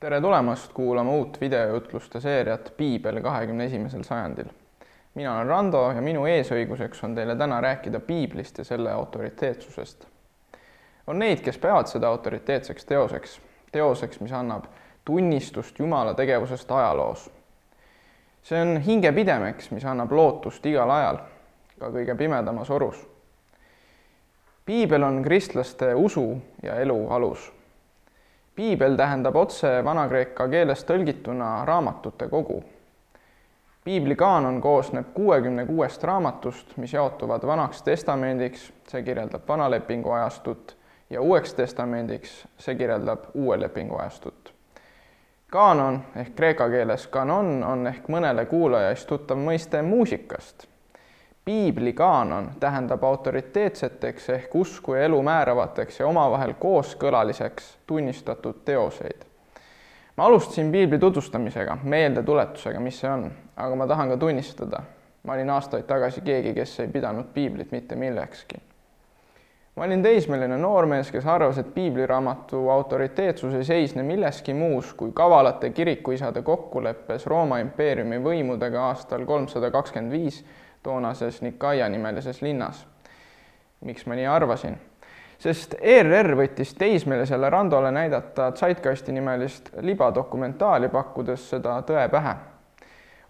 tere tulemast kuulama uut videojutluste seeriat Piibel kahekümne esimesel sajandil. mina olen Rando ja minu eesõiguseks on teile täna rääkida piiblist ja selle autoriteetsusest. on neid, kes peavad seda autoriteetseks teoseks, teoseks, mis annab tunnistust Jumala tegevusest ajaloos. see on hingepidemeks, mis annab lootust igal ajal, ka kõige pimedamas orus. piibel on kristlaste usu ja elu alus piibel tähendab otse vana-kreeka keeles tõlgituna raamatute kogu. piibli kaanon koosneb kuuekümne kuuest raamatust, mis jaotuvad Vanaks Testamendiks, see kirjeldab Vanalepingu ajastut, ja Uueks Testamendiks, see kirjeldab Uue lepingu ajastut. kaanon ehk kreeka keeles kanon on ehk mõnele kuulajaist tuttav mõiste muusikast piibli kaanon tähendab autoriteetseteks ehk usku ja elu määravateks ja omavahel kooskõlaliseks tunnistatud teoseid. ma alustasin piibli tutvustamisega, meeldetuletusega, mis see on, aga ma tahan ka tunnistada, ma olin aastaid tagasi keegi, kes ei pidanud piiblit mitte millekski. ma olin teismeline noormees, kes arvas, et piibliraamatu autoriteetsus ei seisne milleski muus kui kavalate kirikuisade kokkuleppes Rooma impeeriumi võimudega aastal kolmsada kakskümmend viis toonases Nikaia nimelises linnas. miks ma nii arvasin? sest ERR võttis teismelisele Randole näidata Zeitgeisti nimelist libadokumentaali, pakkudes seda tõe pähe.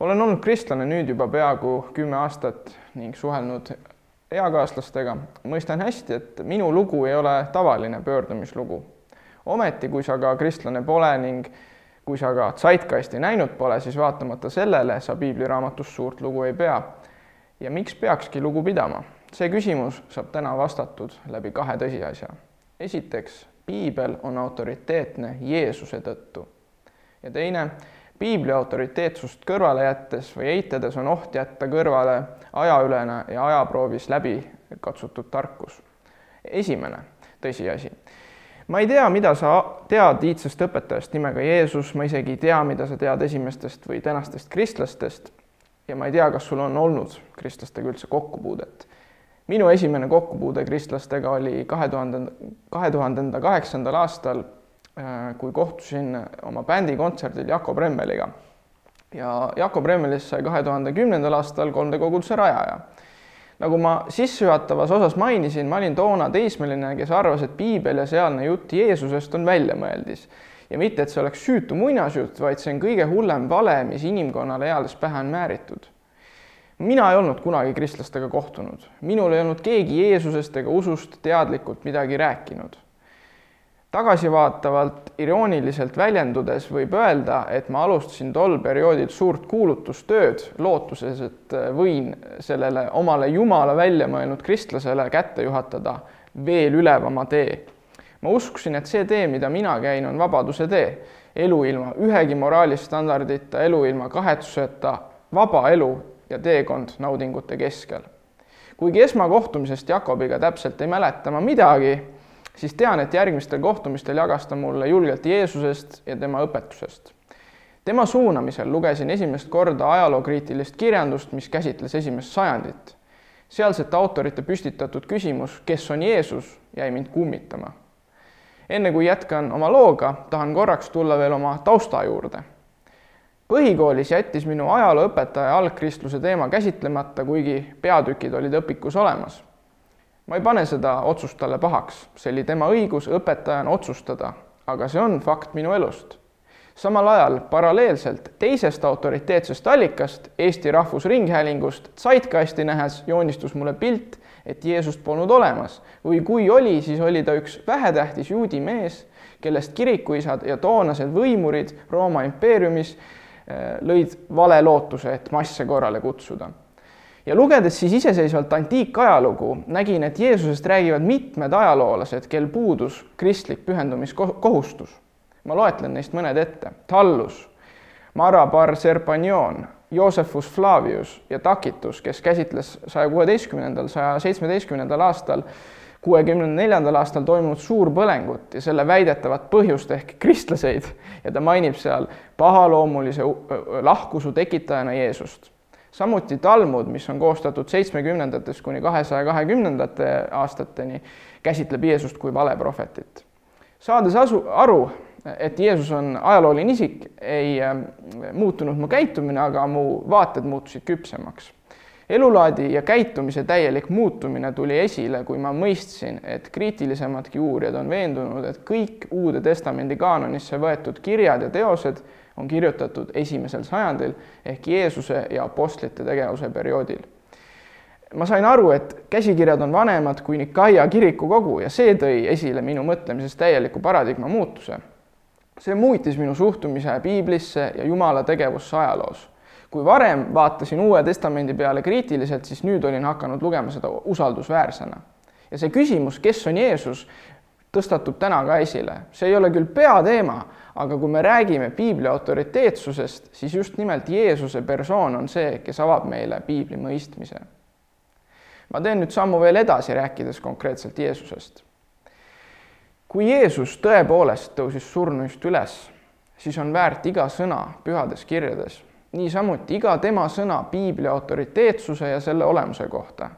olen olnud kristlane nüüd juba peaaegu kümme aastat ning suhelnud eakaaslastega, mõistan hästi, et minu lugu ei ole tavaline pöördumislugu. ometi, kui sa ka kristlane pole ning kui sa ka Zeitgeisti näinud pole, siis vaatamata sellele sa piibliraamatust suurt lugu ei pea ja miks peakski lugu pidama? see küsimus saab täna vastatud läbi kahe tõsiasja. esiteks, piibel on autoriteetne Jeesuse tõttu. ja teine, piibli autoriteetsust kõrvale jättes või eitades on oht jätta kõrvale ajaülene ja ajaproovis läbi katsutud tarkus. esimene tõsiasi ma ei tea, mida sa tead iidsest õpetajast nimega Jeesus, ma isegi ei tea, mida sa tead esimestest või tänastest kristlastest ja ma ei tea, kas sul on olnud kristlastega üldse kokkupuudet. minu esimene kokkupuude kristlastega oli kahe tuhande, kahe tuhandenda kaheksandal aastal, äh, kui kohtusin oma bändikontserdil Jakob Remmeliga. ja Jakob Remmelist sai kahe tuhande kümnendal aastal 3D koguduse rajaja. nagu ma sissejuhatavas osas mainisin, ma olin toona teismeline, kes arvas, et piibel ja sealne jutt Jeesusest on väljamõeldis ja mitte, et see oleks süütu muinasjutt, vaid see on kõige hullem vale, mis inimkonnale eales pähe on määritud. mina ei olnud kunagi kristlastega kohtunud, minul ei olnud keegi Jeesusest ega usust teadlikult midagi rääkinud. tagasivaatavalt irooniliselt väljendudes võib öelda, et ma alustasin tol perioodil suurt kuulutustööd lootuses, et võin sellele omale Jumala välja mõelnud kristlasele kätte juhatada veel ülevama tee ma uskusin, et see tee, mida mina käin, on vabaduse tee. elu ilma ühegi moraalistandardita, elu ilma kahetsuseta, vaba elu ja teekond naudingute keskel. kuigi esmakohtumisest Jakobiga täpselt ei mäleta ma midagi, siis tean, et järgmistel kohtumistel jagas ta mulle julgelt Jeesusest ja tema õpetusest. tema suunamisel lugesin esimest korda ajalookriitilist kirjandust, mis käsitles esimest sajandit. sealsete autorite püstitatud küsimus, kes on Jeesus, jäi mind kummitama enne kui jätkan oma looga, tahan korraks tulla veel oma tausta juurde. põhikoolis jättis minu ajalooõpetaja algkristluse teema käsitlemata, kuigi peatükid olid õpikus olemas. ma ei pane seda otsust talle pahaks, see oli tema õigus õpetajana otsustada, aga see on fakt minu elust samal ajal paralleelselt teisest autoriteetsest allikast, Eesti Rahvusringhäälingust, Zeitgeisti nähes joonistus mulle pilt, et Jeesust polnud olemas või kui oli, siis oli ta üks vähetähtis juudi mees, kellest kirikuisad ja toonased võimurid Rooma impeeriumis äh, lõid vale lootuse, et masse korrale kutsuda. ja lugedes siis iseseisvalt antiikajalugu, nägin, et Jeesusest räägivad mitmed ajaloolased, kel puudus kristlik pühendumiskohustus. ma loetlen neist mõned ette. Tallus, Mara bar Josephus Flavius ja Tacitus, kes käsitles saja kuueteistkümnendal, saja seitsmeteistkümnendal aastal, kuuekümne neljandal aastal toimunud suurpõlengut ja selle väidetavat põhjust ehk kristlaseid ja ta mainib seal pahaloomulise lahkusu tekitajana Jeesust. samuti Talmud, mis on koostatud seitsmekümnendatest kuni kahesaja kahekümnendate aastateni, käsitleb Jeesust kui valeprohvetit. saades asu, aru, et Jeesus on ajalooline isik, ei muutunud mu käitumine, aga mu vaated muutusid küpsemaks elulaadi ja käitumise täielik muutumine tuli esile, kui ma mõistsin, et kriitilisemadki uurijad on veendunud, et kõik Uude Testamendi kaanonisse võetud kirjad ja teosed on kirjutatud esimesel sajandil ehk Jeesuse ja apostlite tegevuse perioodil. ma sain aru, et käsikirjad on vanemad kui Nikaia kirikukogu ja see tõi esile minu mõtlemises täieliku paradigma muutuse. See muutis minu suhtumise piiblisse ja Jumala tegevusse ajaloos kui varem vaatasin Uue Testamendi peale kriitiliselt, siis nüüd olin hakanud lugema seda usaldusväärsena. ja see küsimus, kes on Jeesus, tõstatub täna ka esile. see ei ole küll peateema, aga kui me räägime piibli autoriteetsusest, siis just nimelt Jeesuse persoon on see, kes avab meile piibli mõistmise. ma teen nüüd sammu veel edasi, rääkides konkreetselt Jeesusest. Kui Jeesus tõepoolest tõusis surnuist üles, siis on väärt iga sõna pühades kirjades niisamuti iga tema sõna piibli autoriteetsuse ja selle olemuse kohta.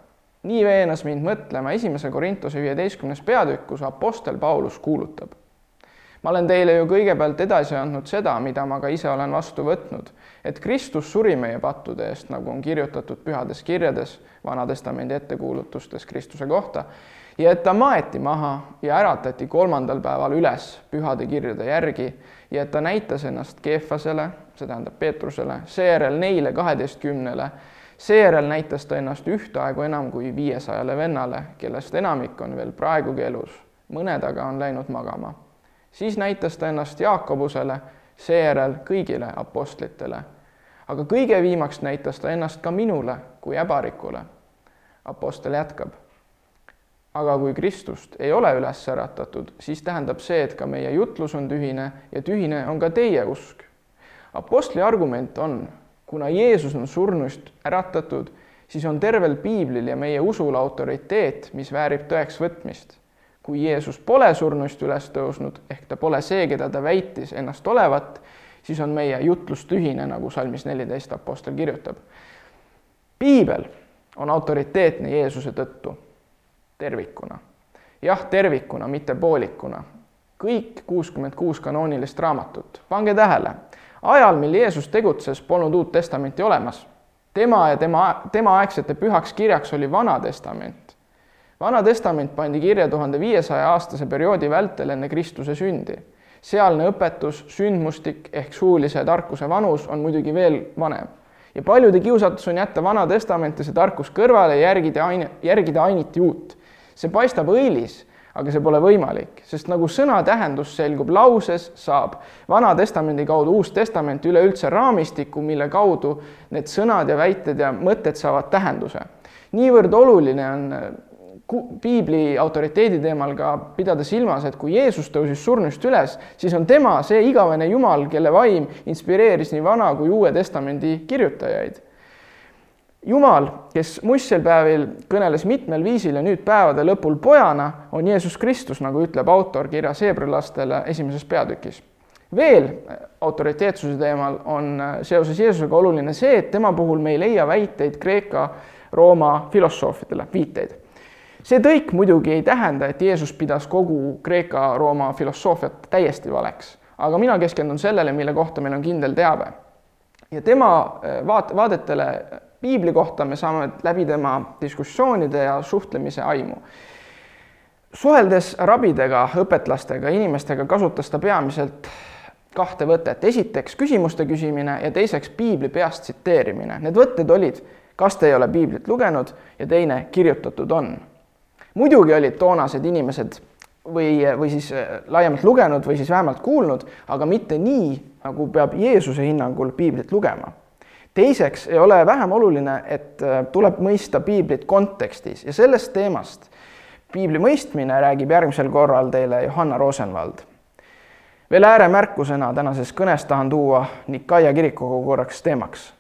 nii veenas mind mõtlema esimese Korintuse viieteistkümnes peatükk, kus Apostel Paulus kuulutab. Ma olen teile ju kõigepealt edasi andnud seda, mida ma ka ise olen vastu võtnud, et Kristus suri meie pattude eest, nagu on kirjutatud pühades kirjades, Vana-testamendi ettekuulutustes Kristuse kohta, ja et ta maeti maha ja äratati kolmandal päeval üles pühade kirjade järgi ja et ta näitas ennast Keefasele, see tähendab Peetrusele, seejärel neile kaheteistkümnele, seejärel näitas ta ennast ühtaegu enam kui viiesajale vennale, kellest enamik on veel praegugi elus, mõned aga on läinud magama. Siis näitas ta ennast Jaakobusele, seejärel kõigile apostlitele. aga kõige viimaks näitas ta ennast ka minule kui äbarikule. Apostel jätkab aga kui Kristust ei ole üles äratatud, siis tähendab see, et ka meie jutlus on tühine ja tühine on ka teie usk. Apostli argument on, kuna Jeesus on surnuist äratatud, siis on tervel piiblil ja meie usul autoriteet, mis väärib tõeks võtmist. Kui Jeesus pole surnuist üles tõusnud, ehk ta pole see, keda ta väitis ennast olevat, siis on meie jutlus tühine, nagu salmis neliteist Apostel kirjutab. piibel on autoriteetne Jeesuse tõttu tervikuna. jah, tervikuna, mitte poolikuna. kõik kuuskümmend kuus kanoonilist raamatut, pange tähele, ajal, mil Jeesus tegutses, polnud Uut Testamenti olemas. tema ja tema, temaaegsete pühaks kirjaks oli Vana Testament. Vana Testament pandi kirja tuhande viiesaja aastase perioodi vältel enne Kristuse sündi. sealne õpetus, sündmustik ehk suulise tarkuse vanus on muidugi veel vanem ja paljude kiusatus on jätta Vana Testament ja see tarkus kõrvale ja järgida aine, järgida ainiti uut see paistab õilis, aga see pole võimalik, sest nagu sõna tähendus selgub lauses, saab Vana-testamendi kaudu Uus Testament üleüldse raamistiku, mille kaudu need sõnad ja väited ja mõtted saavad tähenduse. niivõrd oluline on piibli autoriteedi teemal ka pidada silmas, et kui Jeesus tõusis surnust üles, siis on tema see igavene Jumal, kelle vaim inspireeris nii Vana kui Uue Testamendi kirjutajaid Jumal, kes muistselpäevil kõneles mitmel viisil ja nüüd päevade lõpul pojana, on Jeesus Kristus, nagu ütleb autor kirjas heebrealastele esimeses peatükis. veel autoriteetsuse teemal on äh, seoses Jeesusega oluline see, et tema puhul me ei leia väiteid Kreeka-Rooma filosoofidele, viiteid. See tõik muidugi ei tähenda, et Jeesus pidas kogu Kreeka-Rooma filosoofiat täiesti valeks, aga mina keskendun sellele, mille kohta meil on kindel teave. ja tema äh, vaat-, vaadetele piibli kohta me saame läbi tema diskussioonide ja suhtlemise aimu. suheldes rabidega, õpetlastega, inimestega, kasutas ta peamiselt kahte võtet. esiteks küsimuste küsimine ja teiseks piibli peast tsiteerimine. Need võtted olid, kas te ei ole piiblit lugenud ja teine, kirjutatud on. Muidugi olid toonased inimesed või, või siis äh, laiemalt lugenud või siis vähemalt kuulnud, aga mitte nii, nagu peab Jeesuse hinnangul piiblit lugema teiseks ei ole vähem oluline, et äh, tuleb mõista piiblit kontekstis ja sellest teemast piibli mõistmine räägib järgmisel korral teile Johanna Rosenvald. veel ääremärkusena tänases kõnes tahan tuua Nikaia kirikukogu korraks teemaks.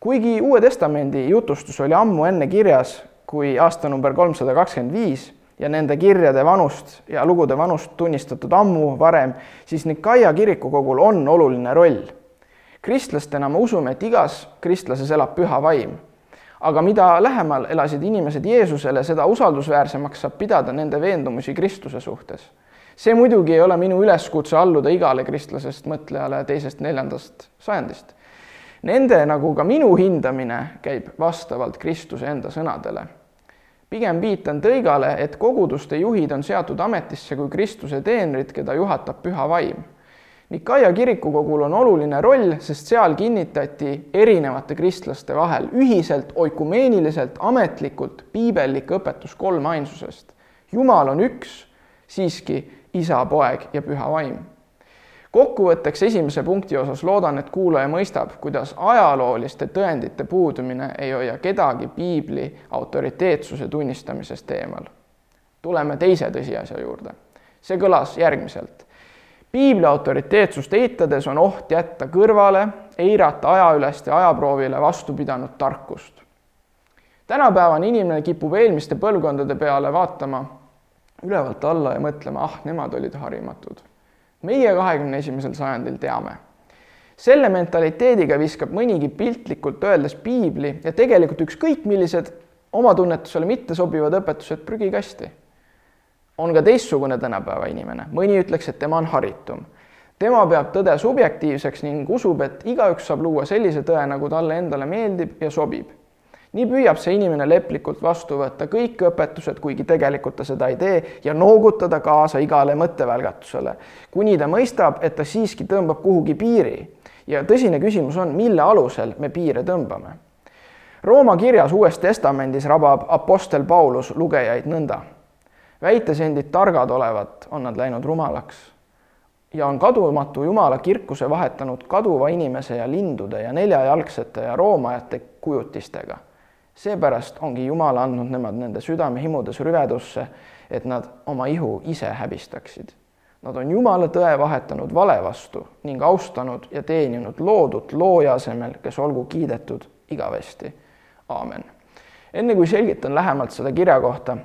kuigi Uue Testamendi jutustus oli ammu enne kirjas kui aastanumber kolmsada kakskümmend viis ja nende kirjade vanust ja lugude vanust tunnistatud ammu varem, siis Nikaia kirikukogul on oluline roll kristlastena me usume, et igas kristlases elab püha vaim. aga mida lähemal elasid inimesed Jeesusele, seda usaldusväärsemaks saab pidada nende veendumusi Kristuse suhtes. see muidugi ei ole minu üleskutse alluda igale kristlasest mõtlejale teisest-neljandast sajandist. Nende nagu ka minu hindamine käib vastavalt Kristuse enda sõnadele. Pigem viitan tõigale, et koguduste juhid on seatud ametisse kui Kristuse teenrid, keda juhatab püha vaim Nikaia kirikukogul on oluline roll, sest seal kinnitati erinevate kristlaste vahel ühiselt, oikumeeniliselt, ametlikult piibellik õpetus kolmainsusest. Jumal on üks, siiski isa, poeg ja püha vaim. Kokkuvõtteks esimese punkti osas loodan, et kuulaja mõistab, kuidas ajalooliste tõendite puudumine ei hoia kedagi piibli autoriteetsuse tunnistamisest eemal. tuleme teise tõsiasja juurde. see kõlas järgmiselt piibli autoriteetsust eitades on oht jätta kõrvale, eirata ajaülest ja ajaproovile vastu pidanud tarkust. tänapäevane inimene kipub eelmiste põlvkondade peale vaatama ülevalt alla ja mõtlema, ah, nemad olid harimatud. Meie kahekümne esimesel sajandil teame. selle mentaliteediga viskab mõnigi piltlikult öeldes piibli ja tegelikult ükskõik millised oma tunnetusele mittesobivad õpetused prügikasti on ka teistsugune tänapäeva inimene, mõni ütleks, et tema on haritum. tema peab tõde subjektiivseks ning usub, et igaüks saab luua sellise tõe, nagu talle endale meeldib ja sobib. Nii püüab see inimene leplikult vastu võtta kõik õpetused, kuigi tegelikult ta seda ei tee, ja noogutada kaasa igale mõttevälgatusele, kuni ta mõistab, et ta siiski tõmbab kuhugi piiri. ja tõsine küsimus on, mille alusel me piire tõmbame Rooma kirjas Uues Testamendis rabab Apostel Paulus lugejaid nõnda väites endid targad olevat, on nad läinud rumalaks ja on kadumatu Jumala kirkuse vahetanud kaduva inimese ja lindude ja neljajalgsete ja roomajate kujutistega. Seepärast ongi Jumal andnud nemad nende südamehimudes rüvedusse, et nad oma ihu ise häbistaksid. Nad on Jumala tõe vahetanud vale vastu ning austanud ja teeninud loodut looja asemel, kes olgu kiidetud igavesti. aamen. enne kui selgitan lähemalt seda kirja kohta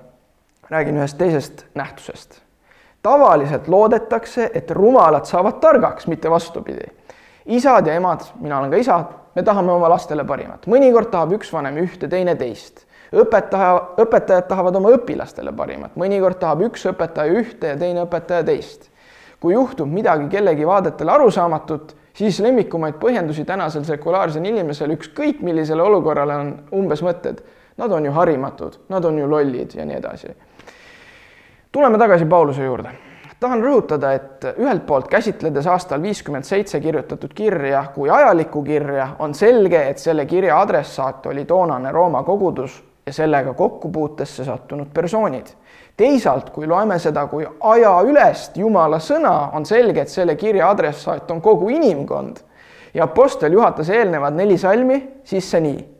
räägin ühest teisest nähtusest. tavaliselt loodetakse, et rumalad saavad targaks, mitte vastupidi. isad ja emad, mina olen ka isa, me tahame oma lastele parimat, mõnikord tahab üks vanem ühte, teine teist. õpetaja, õpetajad tahavad oma õpilastele parimat, mõnikord tahab üks õpetaja ühte ja teine õpetaja teist. kui juhtub midagi kellegi vaadetele arusaamatut, siis lemmikumaid põhjendusi tänasel sekulaarsel inimesel ükskõik millisele olukorrale on umbes mõtted. Nad on ju harimatud, nad on ju lollid ja nii edasi tuleme tagasi Pauluse juurde. Tahan rõhutada, et ühelt poolt käsitledes aastal viiskümmend seitse kirjutatud kirja kui ajalikku kirja, on selge, et selle kirja adressaat oli toonane Rooma kogudus ja sellega kokkupuutesse sattunud persoonid. teisalt, kui loeme seda kui ajaülest Jumala sõna, on selge, et selle kirja adressaat on kogu inimkond ja Apostel juhatas eelnevad neli salmi sisse nii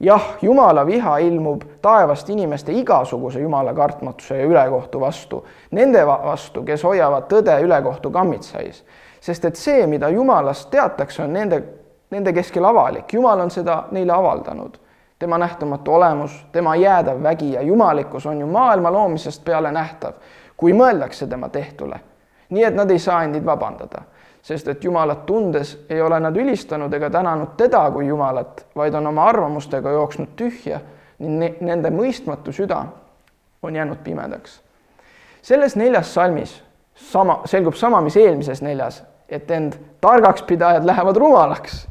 jah, Jumala viha ilmub taevast inimeste igasuguse Jumala kartmatuse ja ülekohtu vastu, nende vastu, kes hoiavad tõde ülekohtu kammitsais. sest et see, mida Jumalast teatakse, on nende, nende keskel avalik, Jumal on seda neile avaldanud. tema nähtamatu olemus, tema jäädav vägi ja jumalikkus on ju maailma loomisest peale nähtav, kui mõeldakse tema tehtule. nii et nad ei saa endid vabandada sest et Jumalat tundes ei ole nad ülistanud ega tänanud teda kui Jumalat, vaid on oma arvamustega jooksnud tühja ning nende mõistmatu süda on jäänud pimedaks. selles neljas salmis sama, selgub sama, mis eelmises neljas, et end targaks pidajad lähevad rumalaks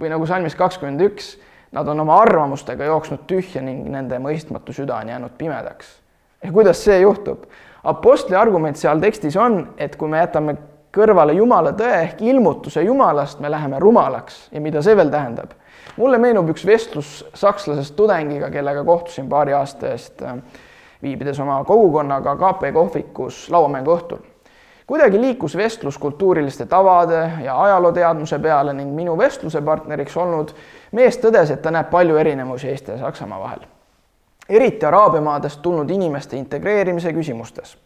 või nagu salmis kakskümmend üks, nad on oma arvamustega jooksnud tühja ning nende mõistmatu süda on jäänud pimedaks. ja kuidas see juhtub? Apostli argument seal tekstis on, et kui me jätame kõrvale Jumala tõe ehk ilmutuse Jumalast, me läheme rumalaks ja mida see veel tähendab? mulle meenub üks vestlus sakslasest tudengiga, kellega kohtusin paari aasta eest, äh, viibides oma kogukonnaga KP kohvikus lauamängu õhtul. kuidagi liikus vestlus kultuuriliste tavade ja ajalooteadmuse peale ning minu vestluse partneriks olnud mees tõdes, et ta näeb palju erinevusi Eesti ja Saksamaa vahel. eriti Araabia maadest tulnud inimeste integreerimise küsimustes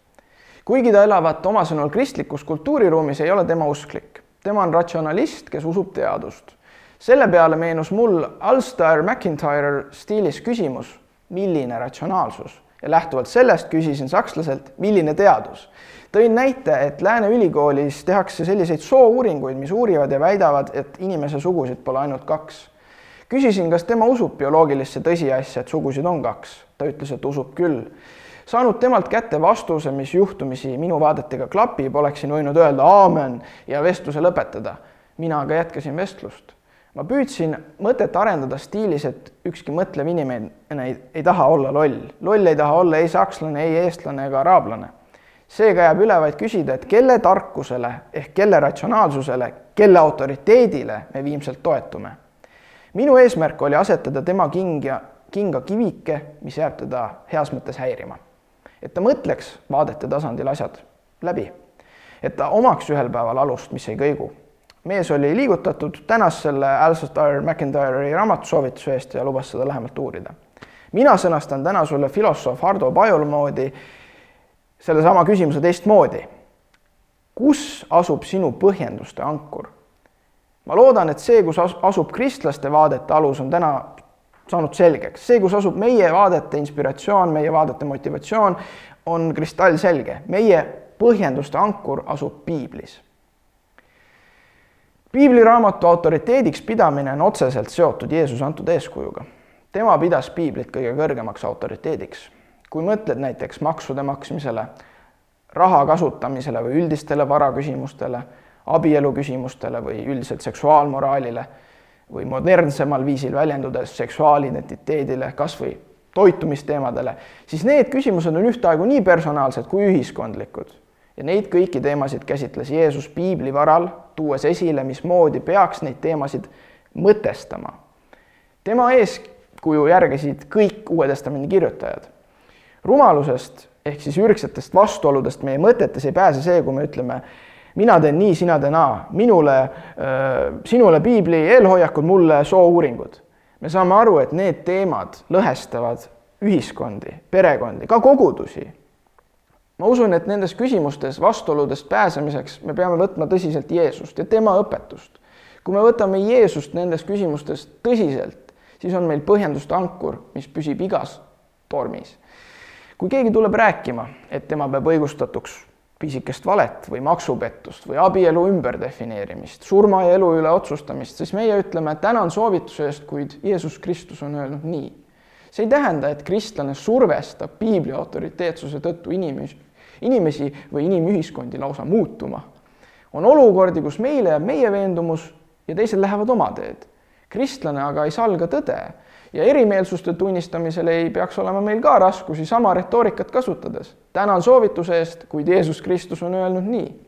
kuigi ta elavat oma sõnul kristlikus kultuuriruumis, ei ole tema usklik. tema on ratsionalist, kes usub teadust. selle peale meenus mul Alstar McIntyre stiilis küsimus, milline ratsionaalsus ja lähtuvalt sellest küsisin sakslaselt, milline teadus. tõin näite, et Lääne ülikoolis tehakse selliseid soouuringuid, mis uurivad ja väidavad, et inimese sugusid pole ainult kaks. küsisin, kas tema usub bioloogilisse tõsiasja, et sugusid on kaks. ta ütles, et usub küll saanud temalt kätte vastuse, mis juhtumisi minu vaadetega klapib, oleksin võinud öelda aamen ja vestluse lõpetada. mina aga jätkasin vestlust. ma püüdsin mõtet arendada stiilis, et ükski mõtlev inimene ei, ei taha olla loll. loll ei taha olla ei sakslane, ei eestlane ega araablane. seega jääb üle vaid küsida, et kelle tarkusele ehk kelle ratsionaalsusele, kelle autoriteedile me viimselt toetume. minu eesmärk oli asetada tema kinga, kinga kivike, mis jääb teda heas mõttes häirima et ta mõtleks vaadete tasandil asjad läbi, et ta omaks ühel päeval alust, mis ei kõigu. mees oli liigutatud, tänas selle Alistair McIntyre'i raamatusoovituse eest ja lubas seda lähemalt uurida. mina sõnastan täna sulle filosoof Hardo Pajul moodi sellesama küsimuse teistmoodi. kus asub sinu põhjenduste ankur? ma loodan, et see, kus asub kristlaste vaadete alus, on täna saanud selgeks. see, kus asub meie vaadete inspiratsioon, meie vaadete motivatsioon, on kristallselge. meie põhjenduste ankur asub piiblis. piibliraamatu autoriteediks pidamine on otseselt seotud Jeesuse antud eeskujuga. tema pidas piiblit kõige kõrgemaks autoriteediks. kui mõtled näiteks maksude maksmisele, raha kasutamisele või üldistele varaküsimustele, abielu küsimustele või üldiselt seksuaalmoraalile või modernsemal viisil väljendudes seksuaalidentiteedile, kas või toitumisteemadele, siis need küsimused on ühtaegu nii personaalsed kui ühiskondlikud. ja neid kõiki teemasid käsitles Jeesus piibli varal, tuues esile, mismoodi peaks neid teemasid mõtestama. tema eeskuju järgisid kõik Uue Testamendi kirjutajad. rumalusest ehk siis ürgsetest vastuoludest meie mõtetes ei pääse see, kui me ütleme, mina teen nii, sina tee naa, minule, äh, sinule piibli eelhoiakud, mulle soouuringud. me saame aru, et need teemad lõhestavad ühiskondi, perekondi, ka kogudusi. ma usun, et nendes küsimustes vastuoludest pääsemiseks me peame võtma tõsiselt Jeesust ja tema õpetust. kui me võtame Jeesust nendes küsimustes tõsiselt, siis on meil põhjenduste ankur, mis püsib igas tormis. kui keegi tuleb rääkima, et tema peab õigustatuks pisikest valet või maksupettust või abielu ümberdefineerimist, surma ja elu üle otsustamist, siis meie ütleme, tänan soovituse eest, kuid Jeesus Kristus on öelnud nii. see ei tähenda, et kristlane survestab piibli autoriteetsuse tõttu inimesi, inimesi või inimühiskondi lausa muutuma. on olukordi, kus meile jääb meie veendumus ja teised lähevad oma teed. kristlane aga ei salga tõde ja erimeelsuste tunnistamisel ei peaks olema meil ka raskusi sama retoorikat kasutades. tänan soovituse eest, kuid Jeesus Kristus on öelnud nii.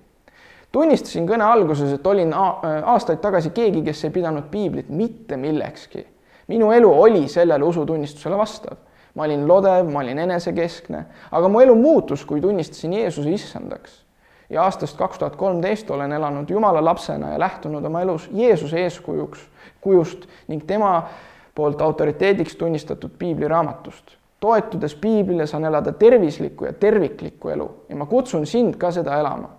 tunnistasin kõne alguses, et olin aastaid tagasi keegi, kes ei pidanud piiblit mitte millekski. minu elu oli sellele usutunnistusele vastav. ma olin lodev, ma olin enesekeskne, aga mu elu muutus, kui tunnistasin Jeesuse issandaks. ja aastast kaks tuhat kolmteist olen elanud Jumala lapsena ja lähtunud oma elus Jeesuse eeskujuks, kujust ning tema poolt autoriteediks tunnistatud piibliraamatust. toetudes piiblile saan elada tervislikku ja terviklikku elu ja ma kutsun sind ka seda elama.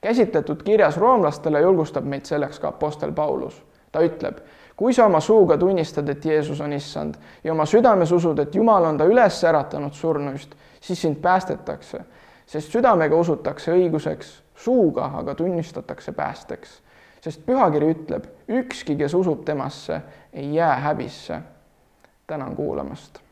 käsitletud kirjas roomlastele julgustab meid selleks ka Apostel Paulus. ta ütleb, kui sa oma suuga tunnistad, et Jeesus on issand ja oma südames usud, et Jumal on ta üles äratanud surnuist, siis sind päästetakse, sest südamega usutakse õiguseks, suuga aga tunnistatakse päästeks sest pühakiri ütleb, ükski, kes usub temasse, ei jää häbisse. tänan kuulamast